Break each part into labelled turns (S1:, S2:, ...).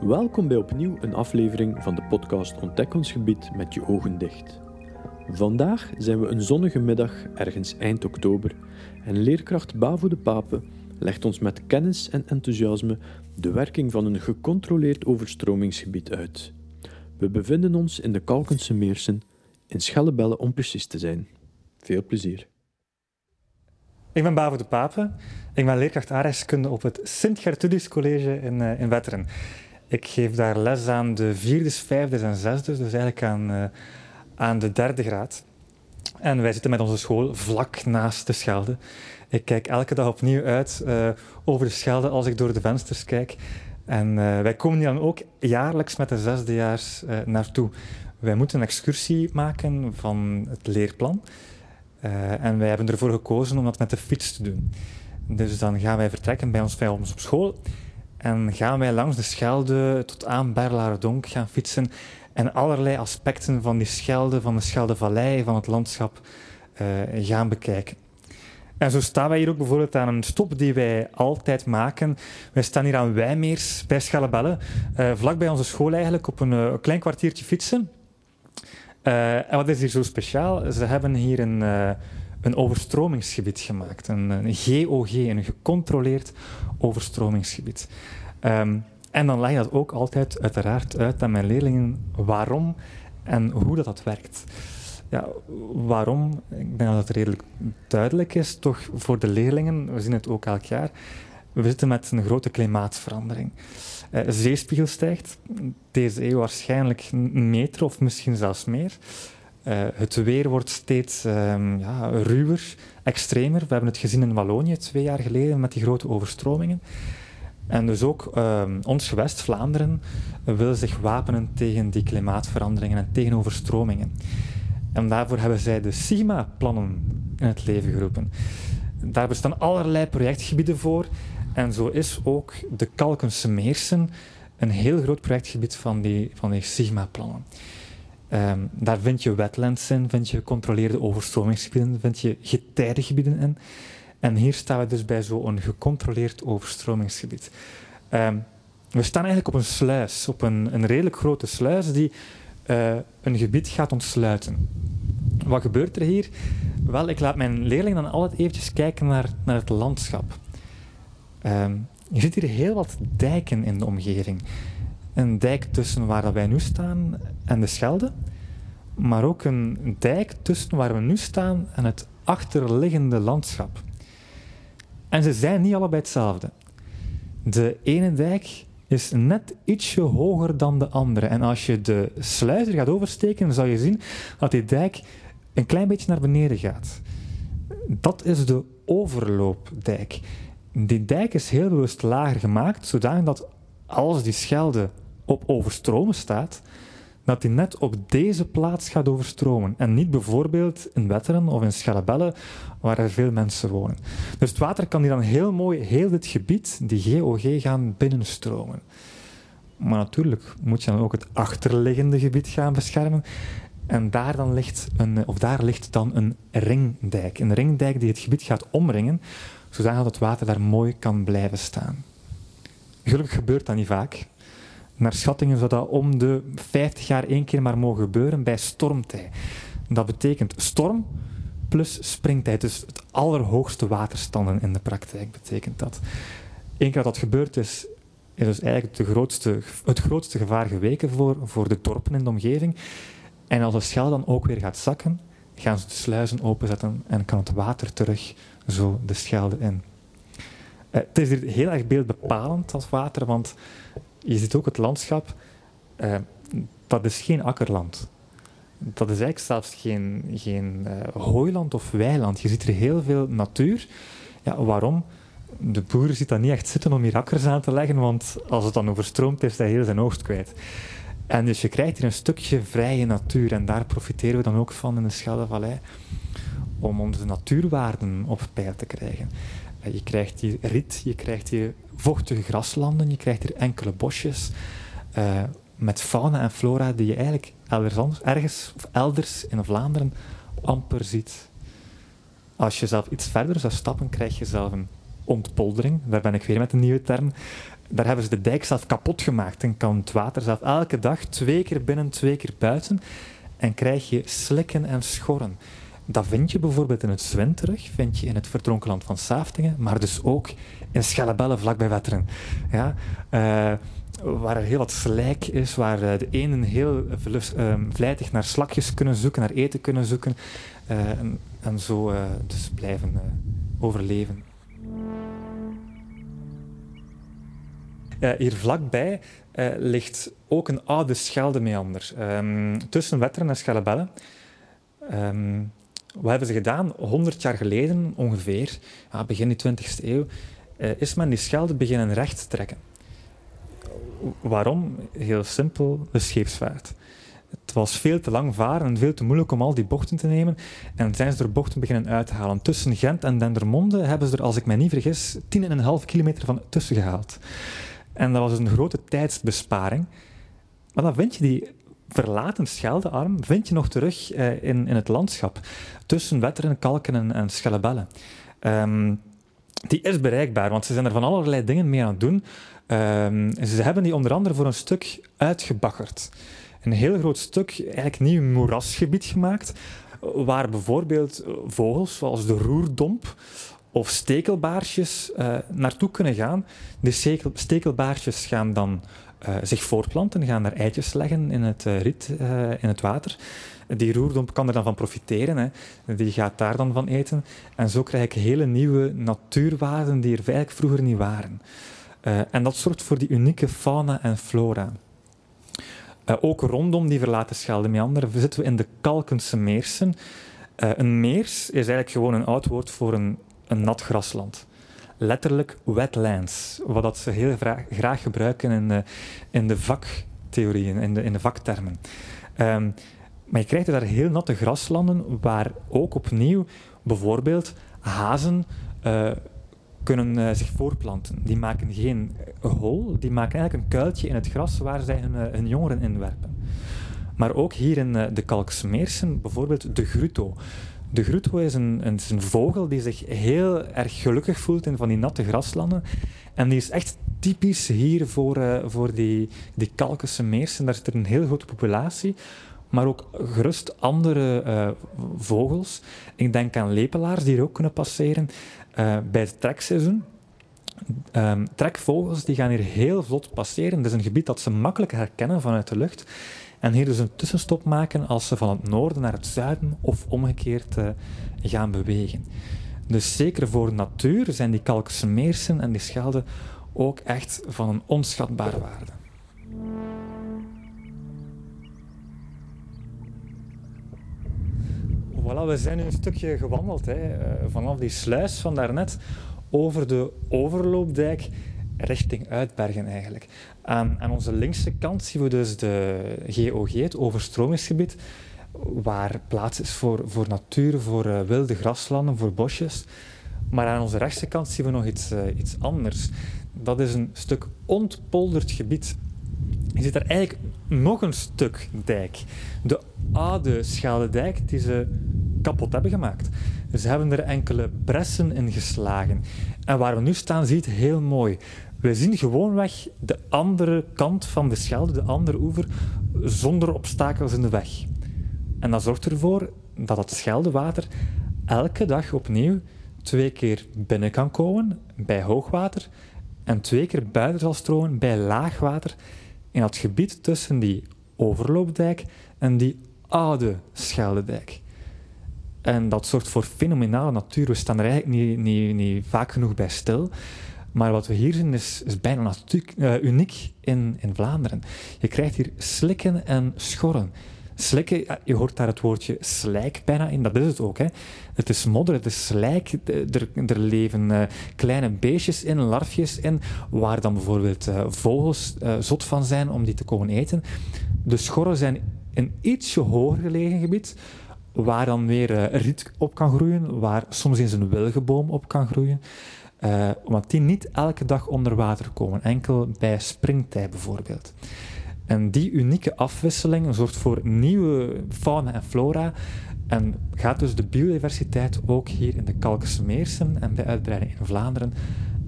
S1: Welkom bij opnieuw een aflevering van de podcast Ontdek ons gebied met je ogen dicht. Vandaag zijn we een zonnige middag ergens eind oktober en leerkracht Bavo de Pape legt ons met kennis en enthousiasme de werking van een gecontroleerd overstromingsgebied uit. We bevinden ons in de Kalkense Meersen, in Schellebelle om precies te zijn. Veel plezier.
S2: Ik ben Bavo de Pape. Ik ben leerkracht aardrijkskunde op het Sint-Gertrudis College in, uh, in Wetteren. Ik geef daar les aan de vierdes, vijfdes en zesdes, dus eigenlijk aan, uh, aan de derde graad. En wij zitten met onze school vlak naast de Schelde. Ik kijk elke dag opnieuw uit uh, over de Schelde als ik door de vensters kijk. En uh, wij komen hier dan ook jaarlijks met de zesdejaars naartoe. Wij moeten een excursie maken van het leerplan. en wij hebben ervoor gekozen om dat met de fiets te doen. Dus dan gaan wij vertrekken bij ons, bij op school. En gaan wij langs de Schelde tot aan Berlaardonk gaan fietsen en allerlei aspecten van die Schelde, van de Scheldevallei, van het landschap uh, gaan bekijken. En zo staan wij hier ook bijvoorbeeld aan een stop die wij altijd maken. Wij staan hier aan Wijmeers bij Schellebelle, uh, vlak bij onze school eigenlijk, op een uh, klein kwartiertje fietsen. en wat is hier zo speciaal? Ze hebben hier een een overstromingsgebied gemaakt. Een, GOG, een gecontroleerd overstromingsgebied. Um, en dan leg je dat ook altijd uiteraard uit aan mijn leerlingen waarom en hoe dat, dat werkt. Ja, waarom? Ik denk dat het redelijk duidelijk is, toch voor de leerlingen, we zien het ook elk jaar, we zitten met een grote klimaatverandering. Uh, zeespiegel stijgt, deze eeuw waarschijnlijk een meter of misschien zelfs meer. Uh, het weer wordt steeds um, ja, ruwer, extremer. We hebben het gezien in Wallonië twee jaar geleden met die grote overstromingen. En dus ook um, ons gewest, Vlaanderen, wil zich wapenen tegen die klimaatveranderingen en tegen overstromingen. En daarvoor hebben zij de Sigma-plannen in het leven geroepen. Daar bestaan allerlei projectgebieden voor. En zo is ook de Kalkense Meersen een heel groot projectgebied van die, van die Sigma-plannen. Um, daar vind je wetlands in, vind je gecontroleerde overstromingsgebieden, vind je getijdengebieden in. En hier staan we dus bij zo'n gecontroleerd overstromingsgebied. Um, we staan eigenlijk op een sluis, op een, een redelijk grote sluis die uh, een gebied gaat ontsluiten. Wat gebeurt er hier? Wel, ik laat mijn leerlingen dan altijd eventjes kijken naar, naar het landschap. Um, je ziet hier heel wat dijken in de omgeving een dijk tussen waar wij nu staan en de Schelde, maar ook een dijk tussen waar we nu staan en het achterliggende landschap. En ze zijn niet allebei hetzelfde. De ene dijk is net ietsje hoger dan de andere. En als je de sluizer gaat oversteken, zal je zien dat die dijk een klein beetje naar beneden gaat. Dat is de overloopdijk. Die dijk is heel bewust lager gemaakt, zodanig dat als die Schelde op overstromen staat, dat hij net op deze plaats gaat overstromen. En niet bijvoorbeeld in Wetteren of in Schellebelle, waar er veel mensen wonen. Dus het water kan hier dan heel mooi heel dit gebied, die GOG, gaan binnenstromen. Maar natuurlijk moet je dan ook het achterliggende gebied gaan beschermen. En daar, dan ligt een, of daar ligt dan een ringdijk. Een ringdijk die het gebied gaat omringen, zodat het water daar mooi kan blijven staan. Gelukkig gebeurt dat niet vaak. Naar schattingen zou dat om de 50 jaar één keer maar mogen gebeuren bij stormtij. Dat betekent storm plus springtijd. Dus het allerhoogste waterstanden in de praktijk betekent dat. Eén keer dat dat gebeurd is, is dus eigenlijk de grootste, het grootste gevaar geweken voor, voor de dorpen in de omgeving. En als de Schelde dan ook weer gaat zakken, gaan ze de sluizen openzetten en kan het water terug zo de Schelde in. Uh, het is hier heel erg beeldbepalend, als water, want je ziet ook het landschap, uh, dat is geen akkerland. Dat is eigenlijk zelfs geen, geen uh, hooiland of weiland. Je ziet er heel veel natuur. Ja, waarom? De boer ziet dat niet echt zitten om hier akkers aan te leggen, want als het dan overstroomt, is hij heel zijn oogst kwijt. En dus je krijgt hier een stukje vrije natuur en daar profiteren we dan ook van in de Scheldevallei om onze natuurwaarden op peil te krijgen. Je krijgt hier riet, je krijgt hier vochtige graslanden, je krijgt hier enkele bosjes uh, met fauna en flora die je eigenlijk elders, ergens of elders in Vlaanderen amper ziet. Als je zelf iets verder zou stappen, krijg je zelf een ontpoldering. Daar ben ik weer met een nieuwe term. daar hebben ze de dijk zelf kapot gemaakt en kan het water zelf elke dag twee keer binnen, twee keer buiten en krijg je slikken en schorren. Dat vind je bijvoorbeeld in het Zwin terug, vind je in het verdronken land van Saftingen, maar dus ook in Schellebelle vlakbij Wetteren. Ja, uh, waar er heel wat slijk is, waar uh, de enen heel uh, vlijtig naar slakjes kunnen zoeken, naar eten kunnen zoeken en, en, zo dus blijven overleven. hier vlakbij ligt ook een oude Scheldemeander um, tussen Wetteren en Schellebelle. Um, wat hebben ze gedaan? 100 jaar geleden ongeveer, begin die 20e eeuw, uh, is men die Schelde beginnen recht trekken. Waarom? Heel simpel, de scheepsvaart. Het was veel te lang varen en veel te moeilijk om al die bochten te nemen. En zijn ze er bochten beginnen uithalen. Tussen Gent en Dendermonde hebben ze er, als ik me niet vergis, 10,5 kilometer van tussen gehaald. En dat was een grote tijdsbesparing. Maar dan vind je die verlaten Scheldearm vind je nog terug uh, in, in het landschap. Tussen Wetteren, Kalken en, en Schellebelle. Um, die is bereikbaar, want ze zijn er van allerlei dingen mee aan het doen. Um, ze hebben die onder andere voor een stuk uitgebaggerd. Een heel groot stuk, eigenlijk nieuw moerasgebied gemaakt, waar bijvoorbeeld vogels zoals de roerdomp of stekelbaarsjes uh, naartoe kunnen gaan. Die stekelbaarsjes gaan dan uh, zich voortplanten, gaan daar eitjes leggen in het uh, riet, in het water. Die roerdomp kan er dan van profiteren. Hè. Die gaat daar dan van eten. En zo krijg ik hele nieuwe natuurwaarden die er eigenlijk vroeger niet waren. En dat zorgt voor die unieke fauna en flora. Ook rondom die verlaten Scheldemeander zitten we in de Kalkense Meersen. Een meers is eigenlijk gewoon een oud woord voor een, een nat grasland. Letterlijk wetlands, wat dat ze heel graag, gebruiken in de, in de vaktheorieën, in de, in de vaktermen. Um, maar je krijgt daar heel natte graslanden waar ook opnieuw bijvoorbeeld hazen uh, kunnen uh, zich voorplanten. Die maken geen hol, die maken eigenlijk een kuiltje in het gras waar zij hun, uh, hun jongeren in werpen. Maar ook hier in de Kalksmeersen, bijvoorbeeld de grutto. De grutto is een, is een, vogel die zich heel erg gelukkig voelt in van die natte graslanden. En die is echt typisch hier voor, voor die, die Kalkse meersen. Daar zit er een heel grote populatie maar ook gerust andere uh, vogels. Ik denk aan lepelaars die er ook kunnen passeren uh, bij het trekseizoen. Um, trekvogels die gaan hier heel vlot passeren. Het is een gebied dat ze makkelijk herkennen vanuit de lucht. En hier dus een tussenstop maken als ze van het noorden naar het zuiden of omgekeerd uh, gaan bewegen. Dus zeker voor natuur zijn die Kalkse meersen en die schelden ook echt van een onschatbare waarde. Voilà, we zijn nu een stukje gewandeld hè, eh, vanaf die sluis van daarnet over de overloopdijk richting Uitbergen eigenlijk. Aan, aan onze linkse kant zien we dus de GOG, het overstromingsgebied, waar plaats is voor, voor natuur, voor uh, wilde graslanden, voor bosjes. Maar aan onze rechtse kant zien we nog iets, uh, iets anders. Dat is een stuk ontpolderd gebied. Je ziet er eigenlijk nog een stuk dijk. De oude Scheldedijk die ze kapot hebben gemaakt. Ze hebben er enkele bressen in geslagen. En waar we nu staan, ziet heel mooi. We zien gewoonweg de andere kant van de Schelde, de andere oever, zonder obstakels in de weg. En dat zorgt ervoor dat het Scheldewater elke dag opnieuw twee keer binnen kan komen bij hoogwater en twee keer buiten zal stromen bij laagwater in het gebied tussen die overloopdijk en die oude Scheldedijk. En dat zorgt voor fenomenale natuur. We staan er eigenlijk niet, niet, niet vaak genoeg bij stil. Maar wat we hier zien is, is bijna natuur, uh, uniek in, in Vlaanderen. Je krijgt hier slikken en schorren. Slikken, je hoort daar het woordje slijk bijna in, dat is het ook. Hè. Het is modder, het is slijk, er, er leven uh, kleine beestjes in, larfjes in, waar dan bijvoorbeeld uh, vogels zot van zijn om die te komen eten. De schorren zijn in ietsje hoger gelegen gebied, waar dan weer riet op kan groeien, waar soms eens een wilgeboom op kan groeien. Uh, omdat die niet elke dag onder water komen, enkel bij springtij bijvoorbeeld. En die unieke afwisseling zorgt voor nieuwe fauna en flora en gaat dus de biodiversiteit ook hier in de Kalkse en bij uitbreiding in Vlaanderen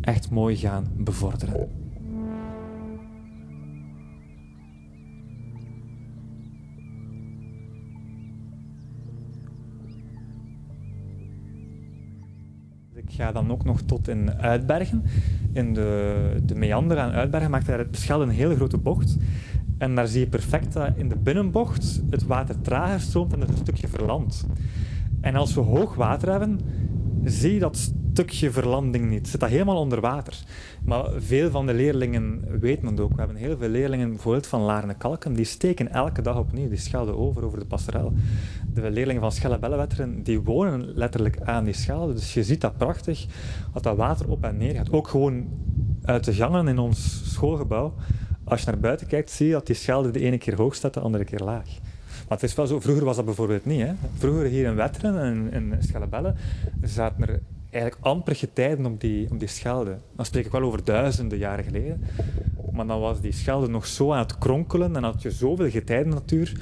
S2: echt mooi gaan bevorderen. Ik ga dan ook nog tot in Uitbergen. In de, de meander aan Uitbergen maakt daar het Beschelde een hele grote bocht. En daar zie je perfect dat in de binnenbocht het water trager stroomt en dat een stukje verlandt. En als we hoog water hebben, zie je dat stukje verlanding niet. Zit dat helemaal onder water. Maar veel van de leerlingen weten het ook. We hebben heel veel leerlingen, bijvoorbeeld van Laarne Kalken, die steken elke dag opnieuw, die schelden over, over de passerel. De leerlingen van Schellebellewetteren, die wonen letterlijk aan die schelde. Dus je ziet dat prachtig, dat dat water op en neer gaat. Ook gewoon uit de gangen in ons schoolgebouw. Als je naar buiten kijkt, zie je dat die schelde de ene keer hoog staat, de andere keer laag. Maar het is wel zo, vroeger was dat bijvoorbeeld niet. Hè. Vroeger hier in Wetteren en in Schellebelle zaten er eigenlijk amper getijden op die, op die schelde. Dan spreek ik wel over duizenden jaren geleden. Maar dan was die schelde nog zo aan het kronkelen en had je zoveel getijden natuur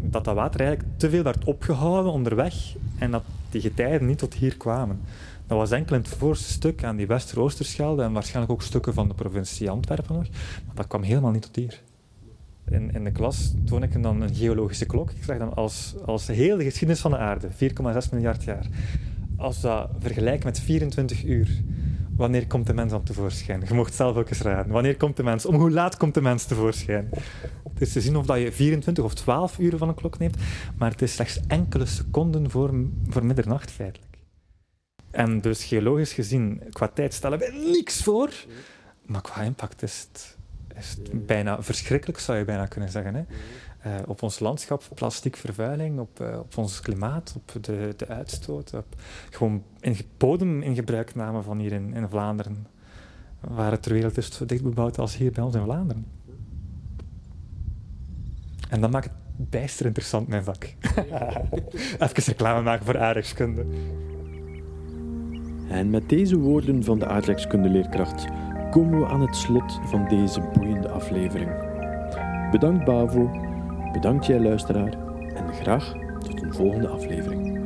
S2: dat dat water eigenlijk te veel werd opgehouden onderweg en dat die getijden niet tot hier kwamen. Dat was enkel in het voorste stuk aan die Wester-Oosterschelde en waarschijnlijk ook stukken van de provincie Antwerpen nog, maar dat kwam helemaal niet tot hier. In, in de klas toon ik dan een geologische klok. Ik zeg dan als, als de hele geschiedenis van de aarde, 4,6 miljard jaar als dat vergelijkt met 24 uur, wanneer komt de mens dan tevoorschijn? Je mocht zelf ook eens raden. Wanneer komt de mens? Om hoe laat komt de mens tevoorschijn? Het is te zien of dat je 24 of 12 uur van een klok neemt, maar het is slechts enkele seconden voor, voor middernacht feitelijk. En dus geologisch gezien, qua tijd stellen wij niks voor, maar qua impact is het, is het bijna verschrikkelijk, zou je bijna kunnen zeggen. Hè? Uh, op ons landschap, plasticvervuiling, op, uh, op ons klimaat, op de, de uitstoot, op gewoon in bodem in gebruikname van hier in, in Vlaanderen, waar het ter wereld is zo dicht bebouwd als hier bij ons in Vlaanderen. En dat maakt het bijster interessant, mijn vak. Even reclame maken voor aardrijkskunde.
S1: En met deze woorden van de aardrijkskundeleerkracht komen we aan het slot van deze boeiende aflevering. Bedankt Bavo Bedankt jij luisteraar en graag tot een volgende aflevering.